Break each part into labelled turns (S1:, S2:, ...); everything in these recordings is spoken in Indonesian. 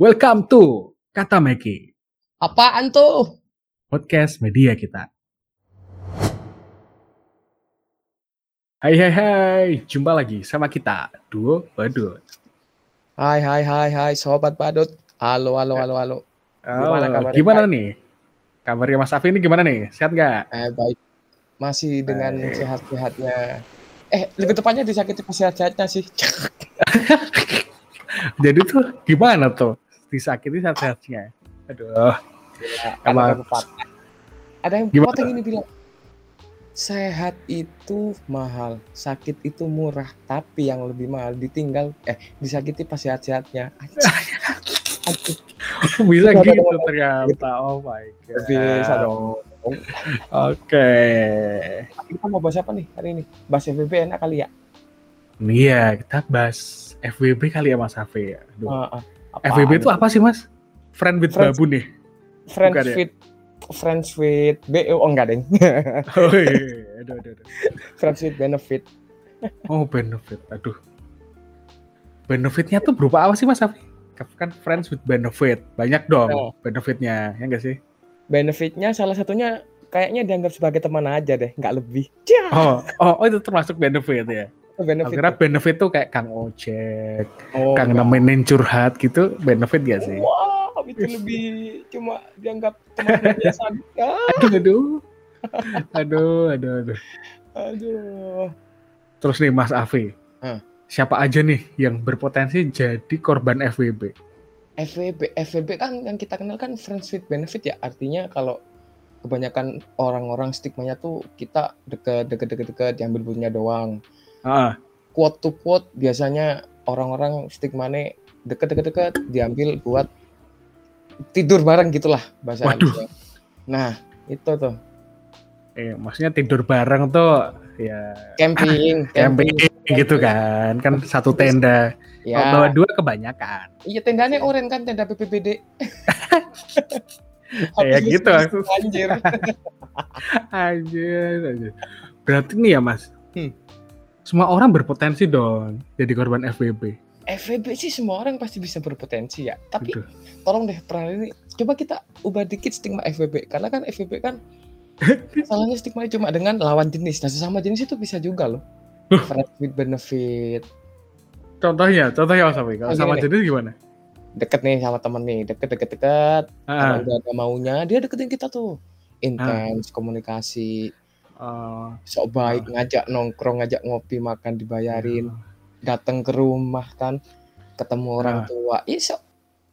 S1: Welcome to Kata Meki,
S2: Apaan tuh?
S1: podcast media kita. Hai hai hai, jumpa lagi sama kita, Duo Badut.
S2: Hai hai hai hai sobat badut. Halo halo halo halo. Gimana
S1: Oh,
S2: kabarnya,
S1: gimana nih? Kabarnya Mas Afi ini gimana nih? Sehat nggak?
S2: Eh baik. Masih dengan sehat-sehatnya. Eh lebih tepatnya disakiti sehat-sehatnya sih.
S1: Jadi tuh gimana tuh? Disakiti sehat-sehatnya. Aduh,
S2: Kan
S1: Emang-
S2: ada. Ada yang
S1: Gimana?
S2: pepatah gini bilang. Sehat itu mahal, sakit itu murah, tapi yang lebih mahal ditinggal eh disakiti pas sehat-sehatnya.
S1: Bisa
S2: Aduh,
S1: gitu
S2: aduh, aduh.
S1: ternyata. Oh my god.
S2: Bisa dong.
S1: Oke.
S2: Kita mau bahas apa nih hari ini? Bahas FBB enak kali ya?
S1: Iya, kita bahas FWB kali ya Mas Afi. Aduh.
S2: Ah, ah.
S1: FWB itu apa sih Mas? Friend with
S2: Friends-
S1: babu nih.
S2: Friends
S1: Bukan ya?
S2: with Friends with BO oh enggak deng.
S1: Oh iya, aduh, aduh, aduh.
S2: Friends with benefit.
S1: Oh benefit, aduh. Benefitnya tuh berupa apa sih Mas Afi? Kan friends with benefit, banyak dong
S2: Oh.
S1: benefitnya, ya nggak sih?
S2: Benefitnya salah satunya kayaknya dianggap sebagai teman aja deh, nggak lebih.
S1: Oh, oh, oh itu termasuk benefit ya?
S2: Benefit.
S1: kira benefit tuh kayak Kang Ojek,
S2: oh,
S1: Kang
S2: enggak.
S1: nemenin curhat gitu, benefit gak sih?
S2: Wow, itu lebih cuma dianggap teman biasa. Ah,
S1: Aduh, aduh. Aduh, aduh, aduh.
S2: aduh.
S1: Terus nih Mas Afi,
S2: Hah.
S1: siapa aja nih yang berpotensi jadi korban FWB?
S2: FWB, FWB kan yang kita kenal kan friends with benefit ya. Artinya kalau kebanyakan orang-orang stigmanya tuh kita deket deket deket deket diambil punya doang.
S1: Ah,
S2: quote to quote biasanya orang-orang stigmanya deket-deket-deket diambil buat tidur bareng gitulah bahasa
S1: Waduh.
S2: halusnya. Nah, itu tuh
S1: eh, maksudnya tidur bareng tuh ya
S2: camping,
S1: camping gitu kan, kan satu tenda. Kalau bawa
S2: Ya,
S1: dua kebanyakan.
S2: iya tendanya oren kan tenda BPBD.
S1: Ya gitu, aku-
S2: Anjir.
S1: Anjir, anjir. Berarti nih ya mas,
S2: Hmm.
S1: Semua orang berpotensi dong jadi korban FWB.
S2: FVB sih semua orang pasti bisa berpotensi ya. Tapi
S1: Aduh.
S2: tolong deh pernah ini coba kita ubah dikit stigma FVB karena kan FVB kan masalahnya stigma cuma dengan lawan jenis. Nah, sesama jenis itu bisa juga loh. Friends with benefit,
S1: Contohnya, contohnya mas Afi, kalau sama jenis gimana?
S2: deket nih sama temen nih deket deket deket kalau
S1: Ah,
S2: udah ada maunya dia deketin kita tuh intens komunikasi
S1: oh,
S2: sok baik ngajak nongkrong ngajak ngopi makan dibayarin.
S1: Ah.
S2: datang ke rumah kan ketemu orang tua. Ya sok.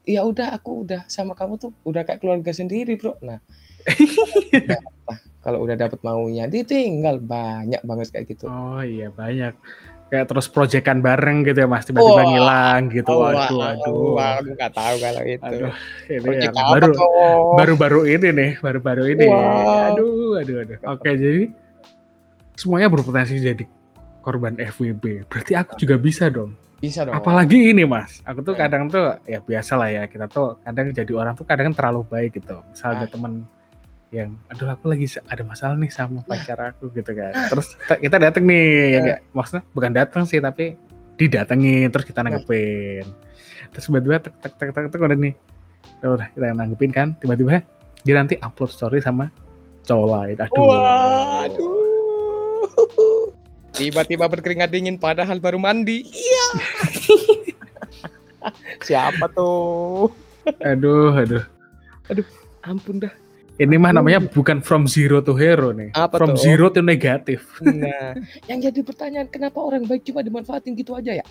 S2: Ya udah aku udah sama kamu tuh udah kayak keluarga sendiri bro. Nah. Kalau udah dapet maunya ditinggal banyak banget kayak gitu.
S1: Oh iya banyak. Kayak terus proyekan bareng gitu ya mas, tiba-tiba
S2: Wah.
S1: ngilang gitu.
S2: Oh,
S1: Waduh, aduh.
S2: aku nggak tahu kalau itu
S1: Aduh, ini
S2: apa
S1: baru baru-baru ini nih, baru-baru ini.
S2: Wow.
S1: Aduh, aduh, aduh. Oke, jadi semuanya berpotensi jadi korban FWB. Berarti aku juga bisa dong.
S2: bisa dong
S1: Apalagi ini, Mas. Aku tuh
S2: Ya.
S1: kadang tuh ya biasa lah ya. Kita tuh kadang jadi orang tuh kadang terlalu baik gitu. Misal ada
S2: Ah.
S1: temen yang aduh aku lagi ada masalah nih sama pacar aku gitu kan. Terus kita- dateng nih, ya
S2: Ah.
S1: nggak? maksudnya bukan dateng sih tapi didatengin terus kita nanggepin. Terus tiba-tiba tek tek tek tek, tek udah nih. Udah kita nanggepin kan, tiba-tiba dia nanti upload story sama cowok lain. Aduh.
S2: Waduh. Tiba-tiba berkeringat dingin padahal baru mandi. Iya. Siapa tuh?
S1: Aduh, aduh.
S2: Ampun dah.
S1: Ini mah namanya bukan from zero to hero nih.
S2: Apa
S1: from
S2: tuh?
S1: zero to negatif.
S2: Nah, yang jadi pertanyaan kenapa orang baik cuma dimanfaatin gitu aja ya?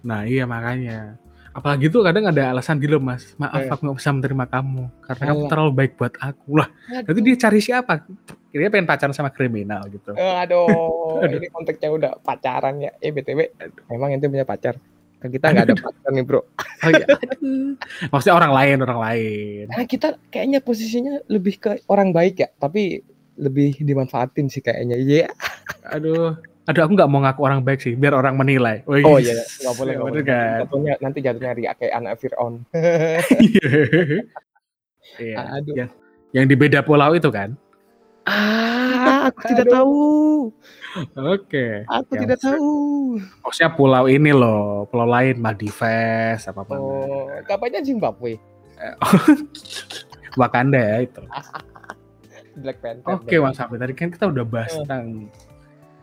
S1: Nah iya makanya. Apalagi tuh kadang ada alasan gitu Mas. Maaf
S2: Eh.
S1: aku nggak bisa menerima kamu. Karena kamu
S2: Alah.
S1: terlalu baik buat aku. Lah nanti dia cari siapa? Dia pengen pacaran sama kriminal gitu.
S2: Eh, aduh,
S1: Aduh.
S2: ini konteksnya udah pacaran ya. Eh BTW, memang ente punya pacar. Kan kita nggak ada pacar nih, Bro.
S1: Oh, iya. Maksudnya orang lain, orang lain.
S2: Karena kita kayaknya posisinya lebih ke orang baik ya, tapi lebih dimanfaatin sih kayaknya. Iya.
S1: Aduh. Aduh aku nggak mau ngaku orang baik sih. Biar orang menilai. Wih,
S2: Oh iya, nggak boleh, nggak boleh.
S1: kan?
S2: Jatuhnya, nanti jatuhnya ria kayak anak Fir'aun.
S1: Iya.
S2: Aduh.
S1: Yang, yang di beda pulau itu kan?
S2: Ah, aku tidak
S1: Aduh.
S2: tahu.
S1: Oke.
S2: Aku
S1: Yang
S2: tidak tahu.
S1: Maksudnya pulau ini loh, pulau lain Maldives apa mana.
S2: Oh, kapannya Zimbabwe?
S1: Wakanda ya itu.
S2: Black Panther.
S1: Oke Mas Hafiz, tadi kan kita udah bahas
S2: Eh.
S1: tentang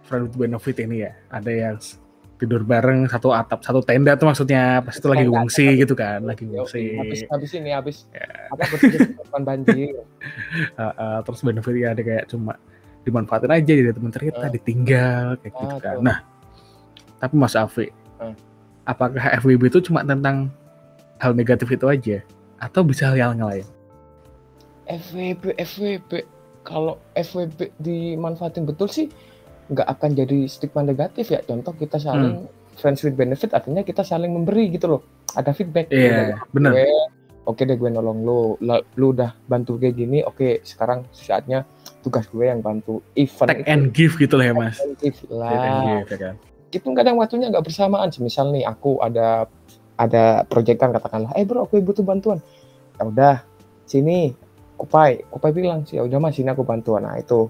S1: friend with benefit ini ya. Ada yang tidur bareng satu atap, satu tenda tuh maksudnya pas itu lagi ngungsi gitu kan, lagi ngungsi.
S2: Habis habis ini habis
S1: Ya.
S2: apa banjir.
S1: Uh, uh, terus benefitnya ada kayak cuma dimanfaatin aja jadi teman cerita,
S2: Eh.
S1: ditinggal kayak gitu
S2: Ah,
S1: kan.
S2: tuh.
S1: Nah, tapi Mas Afi,
S2: Eh.
S1: apakah FWB itu cuma tentang hal negatif itu aja atau bisa hal yang lain?
S2: FWB FWB kalau FWB dimanfaatin betul sih nggak akan jadi stigma negatif ya. Contoh kita saling friends with benefit artinya kita saling memberi gitu loh. Ada feedback.
S1: Iya, benar.
S2: gue oke deh gue nolong lu, lu udah bantu kayak gini oke sekarang saatnya tugas gue yang bantu event
S1: Take and give gitu lah ya Mas.
S2: Insentif
S1: Take and
S2: lah.
S1: Give ya kan.
S2: itu kadang waktunya nggak bersamaan. Misal nih aku ada ada proyekan katakanlah eh bro aku butuh bantuan. Ya udah sini kupai. Kupai bilang sih ya udah mas sini aku bantuan. Nah itu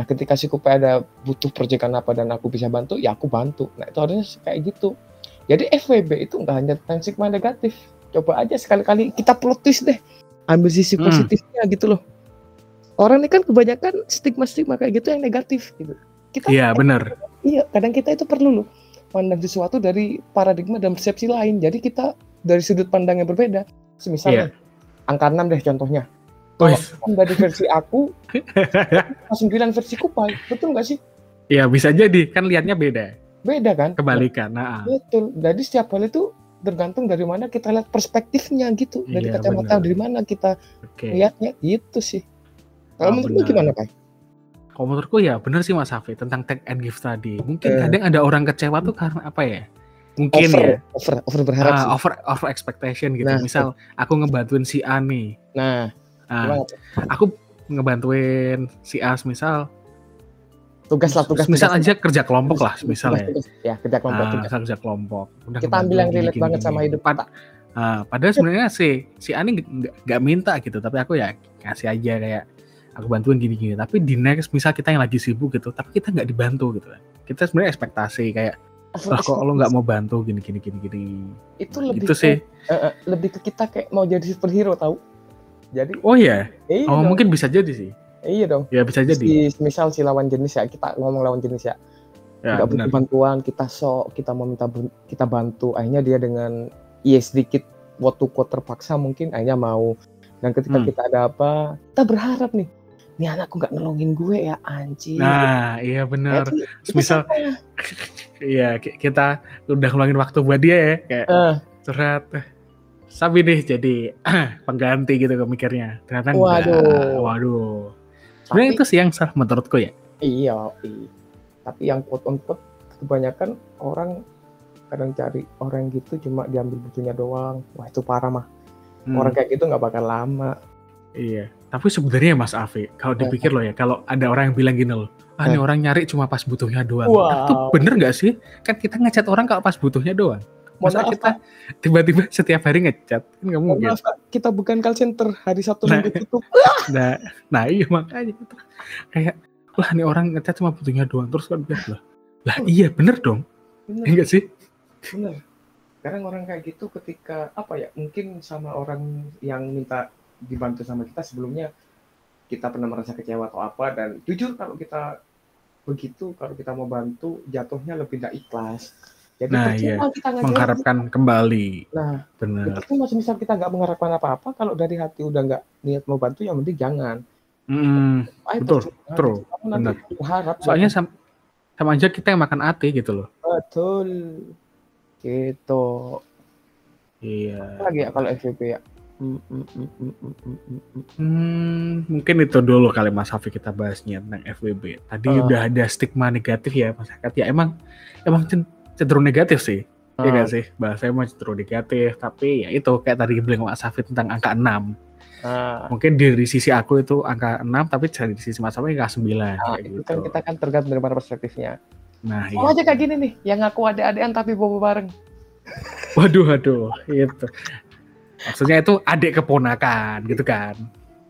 S2: nah ketika si kupai ada butuh proyekan apa dan aku bisa bantu ya aku bantu nah itu harusnya kayak gitu jadi FWB itu nggak hanya tentang stigma negatif coba aja sekali-kali kita plot twist deh ambil sisi
S1: Hmm.
S2: positifnya gitu loh orang ini kan kebanyakan stigma-stigma kayak gitu yang negatif gitu kita
S1: Iya, benar.
S2: Iya, kadang kita itu perlu loh pandang sesuatu dari paradigma dan persepsi lain. Jadi kita dari sudut pandang yang berbeda. Misalnya angka 6 deh contohnya. Kalau dari versi aku, 9 versi Kupai, betul nggak sih?
S1: Iya, bisa jadi kan lihatnya beda,
S2: Beda kan?
S1: kebalikan. Nah,
S2: Betul. Jadi setiap hal itu tergantung dari mana kita lihat perspektifnya gitu. Dari
S1: Iya,
S2: kacamata
S1: benar.
S2: dari mana kita
S1: oke.
S2: lihatnya gitu sih. Kalau menurut lu
S1: benar.
S2: gimana, Pak?
S1: Kalau menurutku ya benar sih Mas Hafi tentang take and give tadi. Mungkin
S2: Eh.
S1: kadang ada orang kecewa tuh karena apa ya? Mungkin
S2: over,
S1: ya
S2: over, over berharap
S1: ah,
S2: sih.
S1: over over expectation gitu.
S2: Nah,
S1: Misal aku ngebantuin si A nih.
S2: Nah,
S1: Nah, aku ngebantuin si A misal
S2: tugas lah tugas.
S1: misal
S2: tugas.
S1: aja kerja kelompok lah
S2: Tugas,
S1: misalnya.
S2: tugas, tugas. Ya, kerja kelompok.
S1: Ah,
S2: tugas.
S1: kerja kelompok. Udah
S2: Kita ambil yang relate
S1: gini,
S2: banget
S1: gini,
S2: sama hidup
S1: Pad-
S2: kita.
S1: ah, padahal sebenarnya si si A ini nggak minta gitu, tapi aku ya kasih aja kayak aku bantuin gini-gini. Tapi di next misal kita yang lagi sibuk gitu, tapi kita nggak dibantu gitu kan. Kita sebenarnya ekspektasi kayak lah kok lo nggak mau bantu gini gini gini gini.
S2: itu
S1: Nah,
S2: lebih
S1: gitu
S2: ke,
S1: sih.
S2: eh, lebih ke kita kayak mau jadi superhero tahu jadi
S1: Oh iya,
S2: iya
S1: oh
S2: dong,
S1: mungkin bisa jadi sih.
S2: iya dong
S1: Ya bisa jadi.
S2: si, misal si lawan jenis ya kita ngomong lawan jenis ya
S1: Ya benar.
S2: butuh bantuan kita sok kita mau minta kita bantu akhirnya dia dengan iya sedikit waktu quote terpaksa mungkin akhirnya mau dan ketika
S1: Hmm.
S2: kita ada apa kita berharap nih ini anakku nggak nolongin gue ya anjing
S1: Nah, iya
S2: Ya,
S1: benar.
S2: itu
S1: Misal
S2: ya.
S1: Iya, ki- kita udah ngeluangin waktu buat dia ya, kayak
S2: Eh,
S1: curhat. Sabi deh jadi pengganti gitu mikirnya. Ternyata enggak.
S2: Waduh.
S1: Waduh. Sebenarnya
S2: tapi-
S1: itu sih yang salah menurutku ya.
S2: Iya, iya. Tapi yang quote on quote kebanyakan orang kadang cari orang gitu cuma diambil butuhnya doang. Wah itu parah mah.
S1: Hmm,
S2: Orang kayak gitu nggak bakal lama.
S1: Iya. Tapi sebenarnya Mas Afi, kalau dipikir loh ya, kalau ada orang yang bilang gini loh, ah ini
S2: Eh.
S1: orang nyari cuma pas butuhnya doang.
S2: Wow.
S1: Itu bener nggak sih? Kan kita ngechat orang kalau pas butuhnya doang. Masa
S2: maaf,
S1: kita tiba-tiba setiap hari ngechat? Kan nggak mungkin.
S2: maaf, kita bukan call center hari Sabtu
S1: Nah.
S2: Minggu tutup.
S1: Nah, nah iya makanya gitu. Kayak lah nih orang ngechat cuma butuhnya doang terus kan bilang lah. Lah iya bener dong.
S2: Bener,
S1: Enggak sih?
S2: bener. Sekarang orang kayak gitu ketika apa ya? Mungkin sama orang yang minta dibantu sama kita sebelumnya kita pernah merasa kecewa atau apa dan jujur kalau kita begitu kalau kita mau bantu jatuhnya lebih tidak ikhlas. Jadi
S1: Nah,
S2: percuma kita
S1: Mengharapkan kembali.
S2: Nah,
S1: Bener.
S2: itu masih misal kita nggak mengharapkan apa-apa, kalau dari hati udah nggak niat mau bantu, ya mending jangan.
S1: Mm,
S2: Ah, itu
S1: Betul,
S2: percuma.
S1: true, benar.
S2: berharap.
S1: soalnya sama, sama aja kita yang makan hati gitu loh.
S2: betul. Gitu.
S1: Iya.
S2: Apa lagi ya kalau FVP ya? Mm, mm, mm, mm, mm, mm, mm, mm.
S1: Hmm, mungkin itu dulu kali Mas Hafi kita bahasnya tentang FWB. Tadi
S2: Ah.
S1: udah ada stigma negatif ya masyarakat. Ya emang emang cenderung negatif sih. Iya
S2: Ah,
S1: gak sih? Bahasanya emang cenderung negatif. Tapi ya itu kayak tadi bilang Mas Hafi tentang angka 6.
S2: ah,
S1: Mungkin dari sisi aku itu angka 6 tapi dari sisi Mas Hafi angka 9
S2: ah,
S1: kayak
S2: itu
S1: gitu.
S2: kan kita kan tergantung dari mana perspektifnya.
S1: Nah,
S2: Sama
S1: iya.
S2: aja kayak gini nih, yang ngaku adik-adikan tapi bobo bareng.
S1: Waduh, waduh, itu. Maksudnya itu adik keponakan gitu kan.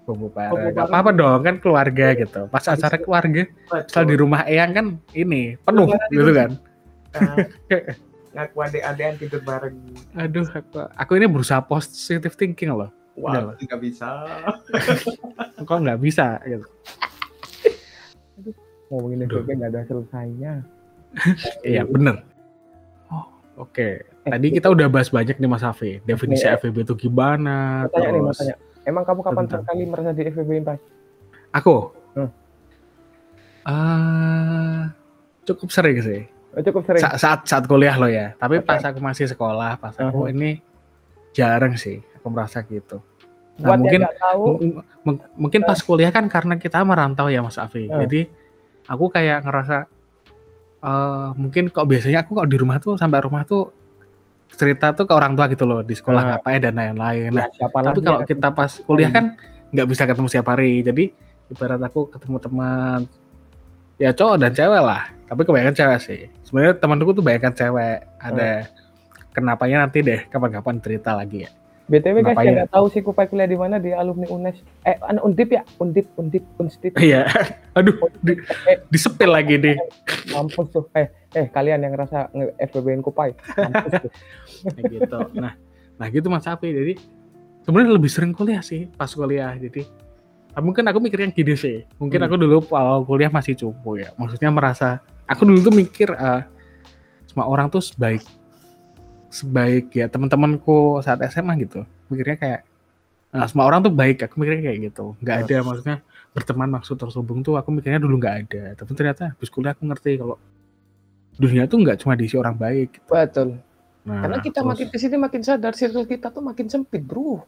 S1: Kumpul bareng. Gak apa-apa dong kan keluarga gitu. Pas acara keluarga, misal di rumah Eyang kan ini penuh gitu
S2: itu.
S1: kan.
S2: Nah, ngaku adek-adean tidur bareng.
S1: Aduh, aku, aku ini berusaha positive thinking loh. Udah
S2: Wah, nggak bisa.
S1: Kok nggak bisa gitu.
S2: Ngomongin
S1: Aduh.
S2: FVB nggak ada selesainya.
S1: Iya bener. Oh, oke. Tadi
S2: Eh,
S1: kita udah bahas banyak nih Mas Afi. Definisi
S2: Oke.
S1: FVB itu gimana?
S2: Tanya nih, mau
S1: terus
S2: tanya. Emang kamu kapan
S1: Tentang-
S2: terakhir kali merasa di FVB Pak?
S1: aku.
S2: Hmm.
S1: eh, cukup sering sih.
S2: Oh, cukup sering.
S1: Sa- saat saat kuliah lo ya. Tapi
S2: Oke.
S1: pas aku masih sekolah, pas aku
S2: Uh-huh.
S1: ini jarang sih aku merasa gitu. Nah,
S2: Buat
S1: mungkin
S2: tahu,
S1: mungkin pas kuliah kan karena kita merantau ya Mas Afi.
S2: Hmm.
S1: Jadi aku kayak ngerasa eh mungkin kok biasanya aku kok di rumah tuh sampai rumah tuh cerita tuh ke orang tua gitu loh di sekolah
S2: Hmm.
S1: ngapain dan lain-lain. Nah,
S2: ya, siapa
S1: tapi kalau
S2: yang-
S1: kita pas kuliah kan nggak bisa ketemu setiap hari. Jadi ibarat aku ketemu teman ya cowok dan cewek lah. Tapi kebanyakan cewek sih. Sebenarnya temanku tuh kebanyakan cewek. Ada kenapanya nanti deh kapan-kapan cerita lagi ya.
S2: BTW guys yang
S1: ya?
S2: nggak tahu sih Kupai kuliah di mana di alumni UNES. Eh, anak Undip ya? Undip, Undip, Unstip.
S1: Iya. Aduh, di,
S2: Eh,
S1: disepil lagi nih.
S2: mampus tuh. Eh, eh kalian yang ngerasa nge-FVB-in Kupai. Mampus tuh.
S1: Kayak gitu. Nah, nah gitu Mas Afi. Jadi sebenarnya lebih sering kuliah sih pas kuliah. Jadi mungkin aku mikirnya gini sih. Mungkin
S2: Hmm.
S1: aku dulu awal kuliah masih cupu ya. Maksudnya merasa aku dulu tuh mikir eh, semua orang tuh sebaik sebaik ya teman-temanku saat SMA gitu. Mikirnya kayak nah, semua orang tuh baik. Aku mikirnya kayak gitu. Nggak ada maksudnya berteman maksud terselubung tuh aku mikirnya dulu nggak ada. Tapi ternyata habis kuliah aku ngerti kalau dunia tuh nggak cuma diisi orang baik.
S2: Betul.
S1: Nah,
S2: Karena kita
S1: terus-
S2: makin ke sini makin sadar circle kita tuh makin sempit, bro.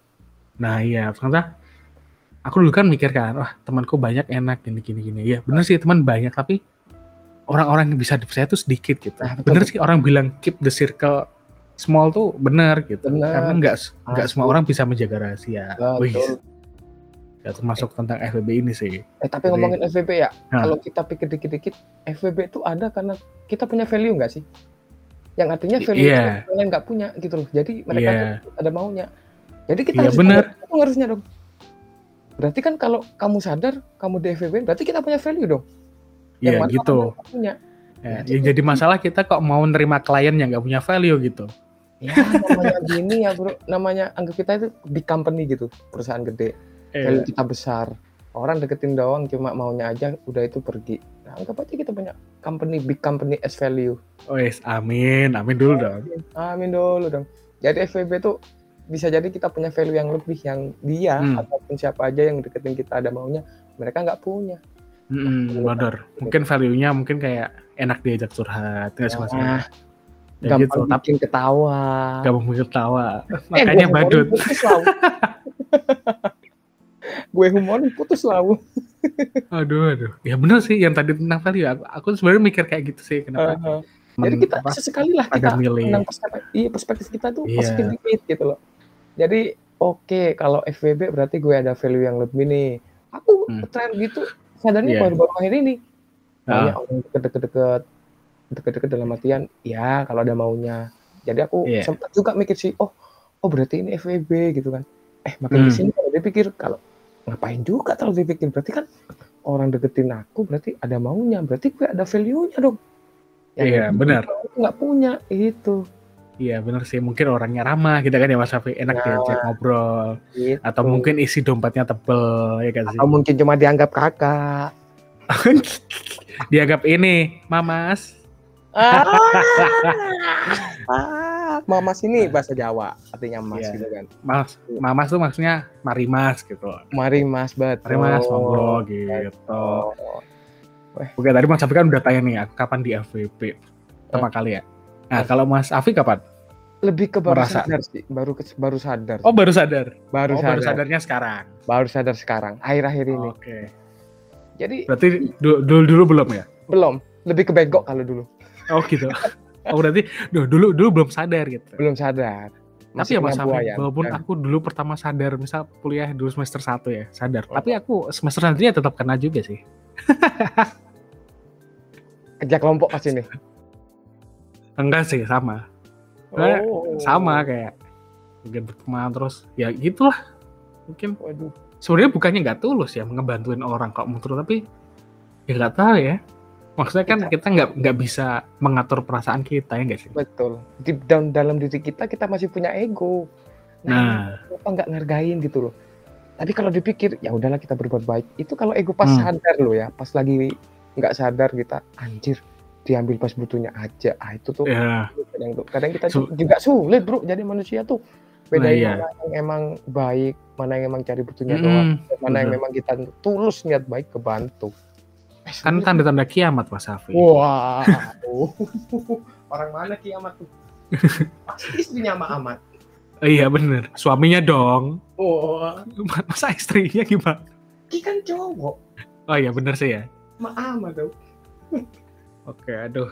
S1: Nah iya, ternyata aku dulu kan mikir kan, wah temanku banyak enak gini gini gini. Ya bener sih teman banyak, tapi orang-orang yang bisa dipercaya tuh sedikit gitu.
S2: Nah, betul,
S1: bener
S2: betul.
S1: sih orang bilang keep the circle small tuh bener gitu.
S2: Bener.
S1: Karena nggak nggak semua orang bisa menjaga rahasia. Wih,
S2: Betul.
S1: ya termasuk tentang FBB ini sih.
S2: Eh tapi
S1: Jadi-
S2: ngomongin FVB ya,
S1: Nah.
S2: kalau kita pikir dikit-dikit, FVB itu ada karena kita punya value nggak sih? Yang artinya value itu orang lain nggak punya gitu loh. Jadi mereka tuh ada maunya. Jadi kita
S1: Iya,
S2: harus
S1: bener.
S2: itu harusnya dong. Berarti kan kalau kamu sadar, kamu di FVB, berarti kita punya value dong.
S1: Iya gitu.
S2: punya.
S1: Ya,
S2: Jadi-
S1: yang jadi masalah kita kok mau nerima klien yang nggak punya value gitu.
S2: Ya namanya gini ya bro, namanya anggap kita itu big company gitu, perusahaan gede. Value
S1: Eh,
S2: kita besar. Orang deketin doang cuma maunya aja, udah itu pergi. Nah, anggap aja kita punya company, big company as value.
S1: wes, amin, amin dulu dong.
S2: Amin dulu dong. Jadi FVB tuh bisa jadi kita punya value yang lebih yang dia
S1: Hmm.
S2: ataupun siapa aja yang deketin kita ada maunya, mereka nggak punya.
S1: Mm, bener. Mungkin value-nya mungkin kayak enak diajak curhat, nggak
S2: Nah,
S1: Ya
S2: gampang
S1: gitu, tapi
S2: bikin ketawa.
S1: gak mau ketawa.
S2: Eh,
S1: Makanya
S2: gue
S1: badut.
S2: gue humorin putus lau.
S1: Aduh, aduh. Ya bener sih yang tadi tentang value. Aku, aku sebenarnya mikir kayak gitu sih. Kenapa?
S2: Uh-huh.
S1: temen
S2: Jadi kita
S1: apa,
S2: sesekali lah kita
S1: milih.
S2: menang perspektif, iya, perspektif kita tuh
S1: Iya.
S2: positif dikit gitu loh. Jadi oke kalau FVB berarti gue ada value yang lebih nih. Aku
S1: Hmm.
S2: tren gitu sadarnya
S1: Iya.
S2: baru-baru akhir ini. Maunya
S1: Ah,
S2: orang deket-deket deket-deket dalam artian ya kalau ada maunya. Jadi aku
S1: Iya.
S2: sempat juga mikir sih, oh oh berarti ini FVB gitu kan. Eh makin
S1: Hmm.
S2: di sini kalau dia pikir kalau ngapain juga kalau dipikir berarti kan orang deketin aku berarti ada maunya, berarti gue ada value-nya dong. Yang
S1: Iya, benar.
S2: aku nggak punya itu.
S1: Iya bener sih. Mungkin orangnya ramah gitu kan ya Mas Safi. Enak
S2: Nah.
S1: diajak ngobrol.
S2: gitu.
S1: Atau mungkin isi dompetnya tebel. Ya kan sih.
S2: atau mungkin cuma dianggap kakak.
S1: Dianggap ini, Mamas.
S2: Ah, ah, mamas ini bahasa Jawa artinya mas
S1: Iya.
S2: gitu kan.
S1: Mas, Mamas tuh maksudnya Mari Mas gitu.
S2: Mari mas betul.
S1: Mari Mas ngobrol gitu.
S2: Oh,
S1: Oke tadi Mas Safi kan udah tanya nih kapan di FVP pertama kali ya. Nah
S2: Eh.
S1: kalau Mas Afi kapan?
S2: Lebih ke baru
S1: Merasa.
S2: sadar sih, baru ke- baru sadar.
S1: Oh baru sadar.
S2: baru
S1: oh
S2: sadar.
S1: baru sadarnya sekarang.
S2: Baru sadar sekarang, akhir-akhir ini.
S1: Oke.
S2: Jadi
S1: Berarti du- dulu dulu belum ya?
S2: belum, lebih ke bego kalau dulu.
S1: Oh gitu. Oh berarti duh, dulu dulu belum sadar gitu.
S2: Belum sadar.
S1: Tapi ya Mas
S2: buayan.
S1: walaupun
S2: Dan
S1: aku dulu pertama sadar, misal kuliah dulu semester 1 ya, sadar. Tapi aku semester selanjutnya tetap kena juga sih.
S2: kerja kelompok pas ini.
S1: Enggak sih, sama.
S2: Oh.
S1: Sama kayak mungkin berteman terus ya gitulah. Mungkin
S2: Waduh.
S1: sebenarnya bukannya nggak tulus ya ngebantuin orang kok menurut tapi ya nggak tahu ya maksudnya kan kita nggak nggak bisa mengatur perasaan kita ya nggak sih
S2: betul deep down dalam diri kita kita masih punya ego
S1: nah
S2: kenapa nggak ngargain gitu loh tapi kalau dipikir ya udahlah kita berbuat baik itu kalau ego pas
S1: Hmm.
S2: sadar loh ya pas lagi nggak sadar kita anjir diambil pas butuhnya aja. Ah itu tuh
S1: ya.
S2: kadang tuh kadang kita
S1: Su-
S2: tuh juga sulit bro. Jadi manusia tuh bedain
S1: iya.
S2: mana yang emang baik mana yang emang cari butuhnya doang
S1: Hmm,
S2: mana yang memang kita tulus niat baik kebantu. Eh,
S1: kan tanda-tanda kiamat mas Safi
S2: Wah, orang mana kiamat tuh? Pasti istrinya sama Amat.
S1: iya bener. Suaminya dong.
S2: Wah,
S1: masa istrinya gimana?
S2: Ki kan cowok.
S1: Oh iya bener sih ya.
S2: Sama Amat tuh.
S1: oke aduh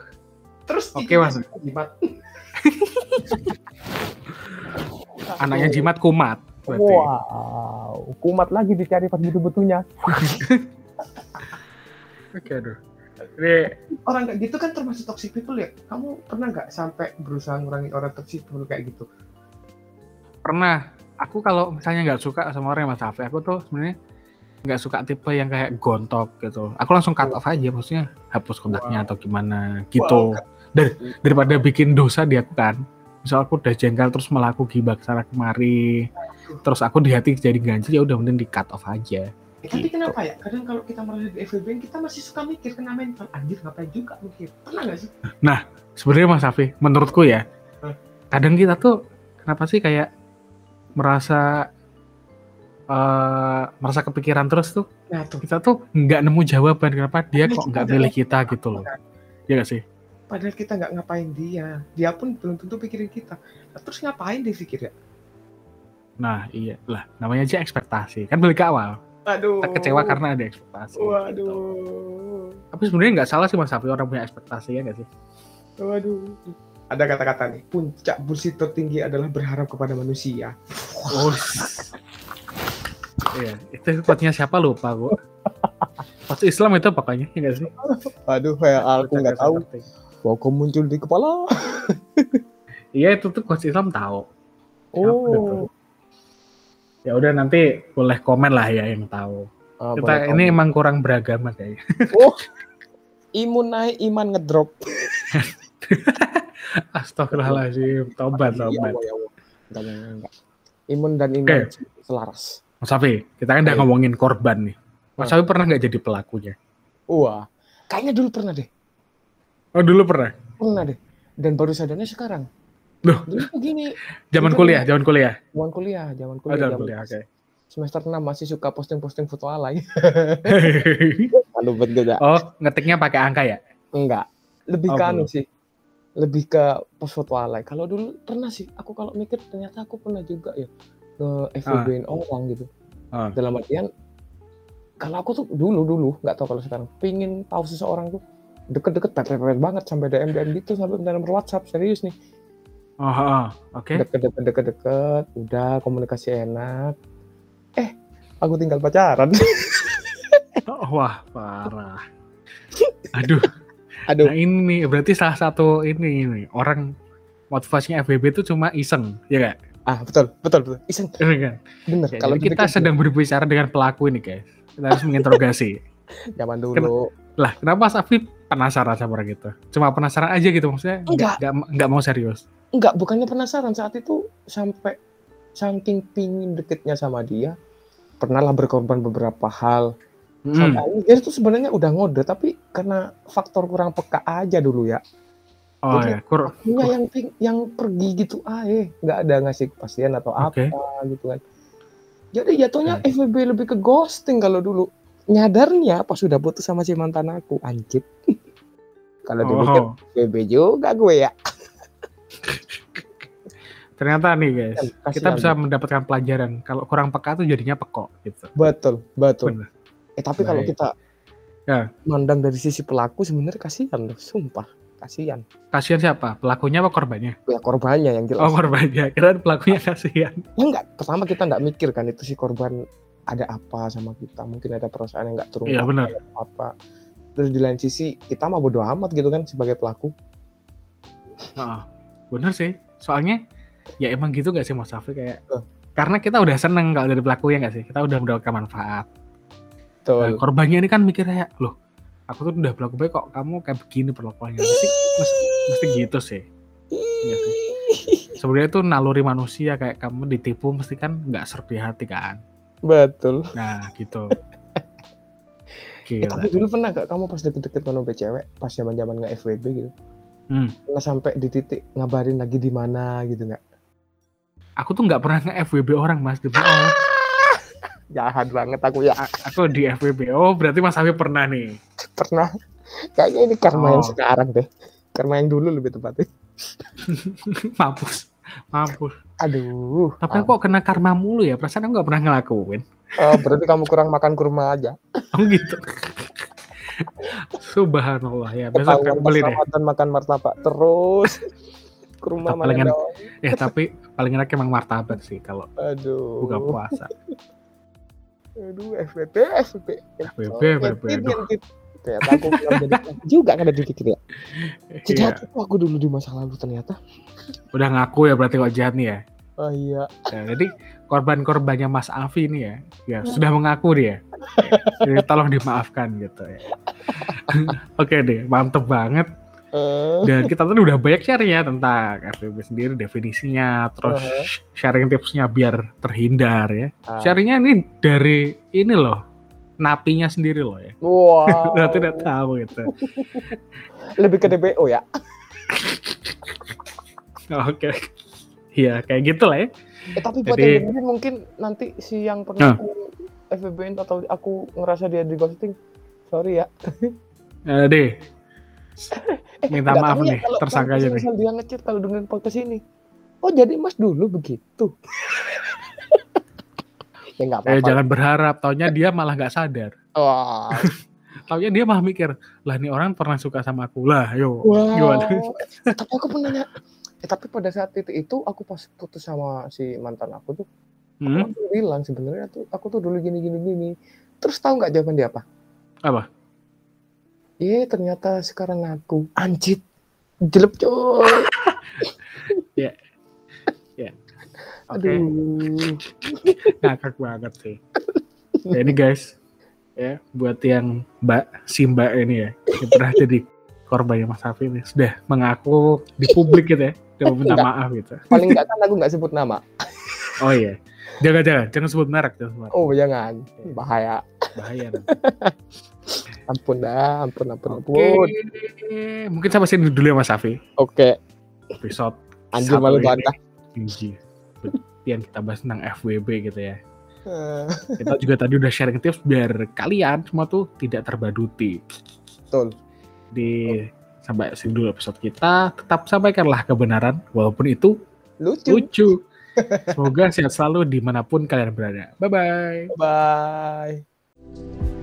S2: Terus
S1: Oke, Mas.
S2: Jimat.
S1: anaknya jimat kumat berarti
S2: Wow, kumat lagi dicari pas butuh-butuhnya.
S1: oke aduh ini
S2: Orang kayak gitu kan termasuk toxic people ya. Kamu pernah nggak sampai berusaha ngurangin orang toxic people kayak gitu?
S1: pernah aku kalau misalnya nggak suka sama orang yang mas aku tuh sebenarnya nggak suka tipe yang kayak gontok gitu aku langsung cut off aja maksudnya hapus kontaknya atau gimana gitu Dar- daripada bikin dosa di aku kan misal aku udah jengkel terus malah aku gibah ke sana kemari terus aku di hati jadi ganjil ya udah mending di cut off aja
S2: Eh, tapi
S1: Gitu.
S2: kenapa ya? Kadang kalau kita merasa di FWB kita masih suka mikir kena mental. Anjir ngapain juga mikir? Pernah nggak sih?
S1: sebenarnya mas Safi menurutku ya kadang kita tuh kenapa sih kayak merasa eh merasa kepikiran terus tuh
S2: Nah tuh.
S1: kita tuh nggak nemu jawaban kenapa dia kok nggak milih kita gitu loh ya gak sih
S2: Padahal kita nggak ngapain dia. Dia pun belum tentu pikirin kita. Nah, terus ngapain dia pikir ya?
S1: nah iya lah namanya aja ekspektasi kan balik ke awal
S2: Aduh.
S1: kita kecewa karena ada ekspektasi gitu.
S2: Waduh.
S1: tapi sebenarnya nggak salah sih mas Safi orang punya ekspektasi ya nggak sih
S2: Waduh. Ada kata-kata nih, puncak bullshit tertinggi adalah berharap kepada manusia.
S1: oh iya itu quote-nya siapa lupa gua Quotes Islam itu pokoknya ya nggak sih
S2: Aduh, kayak aku nggak tahu.
S1: Terting.
S2: Boko muncul di kepala.
S1: iya itu tuh quotes Islam tahu
S2: Oh.
S1: ya udah nanti boleh komen lah ya yang tahu
S2: Ah,
S1: kita ini emang kurang beragama kayaknya
S2: imun naik, iman ngedrop.
S1: Astagfirullahaladzim tobat
S2: Iya,
S1: tobat
S2: ya Allah. Enggak, enggak, enggak. Imun dan iman
S1: Oke.
S2: selaras.
S1: Mas Safi kita kan udah
S2: Ayo.
S1: ngomongin korban nih Mas
S2: Ah.
S1: Safi pernah nggak jadi pelakunya
S2: Wah, kayaknya dulu pernah deh.
S1: oh dulu pernah
S2: Pernah deh. Dan baru sadarnya sekarang.
S1: Loh.
S2: Dulu tuh gini,
S1: zaman kuliah zaman kuliah
S2: zaman kuliah, zaman
S1: oh
S2: kuliah,
S1: zaman
S2: zaman
S1: kuliah oke
S2: semester 6 masih suka posting-posting foto alay. Lalu betul
S1: oh ngetiknya pakai angka ya
S2: Enggak. Lebih
S1: Oh,
S2: ke anu sih. Lebih ke post foto alay. Kalau dulu pernah sih, aku kalau mikir ternyata aku pernah juga ya ke FWB-in orang gitu.
S1: Ah.
S2: Dalam artian kalau aku tuh dulu dulu nggak tahu kalau sekarang pingin tahu seseorang tuh deket-deket pepet-pepet banget sampai DM DM gitu sampai dalam WhatsApp serius nih.
S1: Oh, oh, oke.
S2: Deket-deket deket-deket udah komunikasi enak. Eh aku tinggal pacaran.
S1: Oh, wah parah. Aduh.
S2: Aduh.
S1: Nah ini berarti salah satu ini ini orang motivasinya FBB itu cuma iseng ya nggak
S2: ah betul betul betul. Iseng
S1: Bener
S2: bener
S1: Ya,
S2: kalau
S1: kita sedang berbicara dengan pelaku ini guys. Kita harus menginterogasi.
S2: Zaman dulu.
S1: Lah kenapa Mas Afif penasaran sama orang gitu cuma penasaran aja gitu maksudnya
S2: Enggak.
S1: nggak nggak mau serius?
S2: Enggak, bukannya penasaran. Saat itu sampai saking pingin deketnya sama dia, pernahlah berkorban beberapa hal.
S1: Hmm.
S2: Sampai dia itu sebenarnya udah ngode, tapi karena faktor kurang peka aja dulu ya.
S1: Oh
S2: Jadi,
S1: ya kur
S2: Punya yang yang pergi gitu aja, nggak ada ngasih kepastian atau
S1: Oke.
S2: apa gitu kan. Jadi jatuhnya FWB lebih ke ghosting kalau dulu. Nyadarnya pas sudah putus sama si mantan aku, anjir. kalau dipikir
S1: oh
S2: FWB juga gue ya.
S1: ternyata nih guys
S2: Kasihan.
S1: kita bisa mendapatkan pelajaran kalau kurang peka tuh jadinya pekok gitu
S2: Betul, betul.
S1: Bener.
S2: Eh tapi kalau kita
S1: Ya.
S2: mandang dari sisi pelaku sebenarnya kasihan loh, sumpah kasihan.
S1: kasihan siapa pelakunya apa korbannya
S2: Ya korbannya yang jelas.
S1: oh korbannya kira pelakunya kasihan
S2: Ya enggak, pertama kita enggak mikir kan itu si korban ada apa sama kita, mungkin ada perasaan yang enggak terungkap
S1: iya benar
S2: apa. Terus di lain sisi kita mah bodo amat gitu kan sebagai pelaku.
S1: Heeh. bener sih soalnya ya emang gitu gak sih Mas Safi kayak
S2: Eh.
S1: karena kita udah seneng kalau dari pelaku ya nggak sih kita udah mendapatkan manfaat Nah,
S2: Betul.
S1: korbannya ini kan mikir kayak loh aku tuh udah berlaku baik kok. Kamu kayak begini perlakuannya. Mesti, mesti, mesti gitu sih. Iya sih. sebenarnya itu naluri manusia kayak kamu ditipu mesti kan nggak serpi hati kan?
S2: Betul.
S1: nah gitu. Gila
S2: tapi dulu pernah gak kamu pas deket-deket sama cewek pas zaman zaman nggak FWB gitu?
S1: Hmm.
S2: pernah sampai di titik ngabarin lagi di mana gitu nggak?
S1: Aku tuh nggak pernah nge FWB orang mas. Demi Allah.
S2: jahat banget aku ya.
S1: A- aku di FWB oh berarti mas Afif pernah nih
S2: pernah. Kayaknya ini karma yang
S1: Oh.
S2: sekarang deh. Karma yang dulu lebih tepatnya.
S1: Mampus. Mampus.
S2: Aduh.
S1: Tapi aku kok kena karma mulu ya. Perasaan aku nggak pernah ngelakuin.
S2: Oh, berarti kamu kurang makan kurma aja.
S1: Oh gitu. Subhanallah ya. Besok aku beli deh.
S2: makan martabak terus. Kurma
S1: palingan-
S2: dong
S1: eh tapi paling enak emang martabak sih kalau
S2: aduh.
S1: buka puasa.
S2: Aduh FBB FBB
S1: FBB,
S2: Oh,
S1: FBB,
S2: ternyata aku belum jadi juga kan ada dikit ya
S1: Iya.
S2: apa aku dulu di masa lalu ternyata
S1: udah ngaku ya berarti kok jahat nih ya
S2: oh iya
S1: Ya, jadi korban-korbannya Mas Afi ini ya, ya sudah mengaku dia. Jadi tolong dimaafkan gitu ya. Oke deh, mantep banget.
S2: Eh,
S1: Dan kita tuh udah banyak share ya tentang FWB sendiri, definisinya, terus
S2: Uh-huh.
S1: sharing tipsnya biar terhindar ya.
S2: ah.
S1: Sharingnya ini dari ini loh, napinya sendiri loh ya.
S2: wow
S1: Berarti udah tahu gitu.
S2: lebih ke DBO ya
S1: Oke. Iya, kayak gitu lah ya.
S2: eh, tapi buat
S1: Jadi-
S2: yang mungkin nanti si yang pernah
S1: Nah.
S2: aku FBB atau aku ngerasa dia di ghosting sorry ya
S1: Eh, deh,
S2: eh,
S1: Minta maaf
S2: ya
S1: nih, tersangka aja nih.
S2: dia ngechat kalau dengerin podcast ini oh jadi mas dulu begitu ya nggak
S1: eh,
S2: apa-apa
S1: jangan berharap. Taunya dia malah nggak sadar.
S2: Wah,
S1: Taunya dia malah mikir, lah nih orang pernah suka sama aku lah, yo.
S2: Wow.
S1: Gimana?
S2: tapi aku pernah nanya, eh, tapi pada saat itu, itu aku pas putus sama si mantan aku tuh,
S1: Hmm?
S2: aku bilang sebenarnya tuh aku tuh dulu gini gini gini. Terus tahu nggak jawaban dia apa?
S1: Apa?
S2: Iya ternyata sekarang aku anjit jelek coy.
S1: Oke,
S2: Aduh.
S1: ngakak banget sih. Ya, ini guys, ya buat yang Mbak si Mbak ini ya, yang pernah jadi korbannya Mas Hafi ini sudah mengaku di publik gitu ya, sudah meminta
S2: Enggak.
S1: maaf gitu.
S2: Paling nggak kan aku nggak sebut nama.
S1: Oh iya, jangan jangan jangan sebut merek, jangan sebut merek.
S2: Oh jangan, bahaya.
S1: bahaya.
S2: Ampun dah, ampun ampun ampun.
S1: mungkin sampai sini dulu ya Mas Hafi.
S2: Oke,
S1: Episode
S2: anjir malu bantah.
S1: Tinggi. Yang kita bahas tentang FWB gitu ya.
S2: Eh,
S1: Kita juga tadi udah sharing tips biar kalian semua tuh tidak terbaduti.
S2: Betul.
S1: Di sampai sini dulu episode kita. Tetap sampaikanlah kebenaran walaupun itu
S2: Lucu.
S1: lucu. Semoga sehat selalu di mana pun kalian berada. Bye bye.
S2: Bye.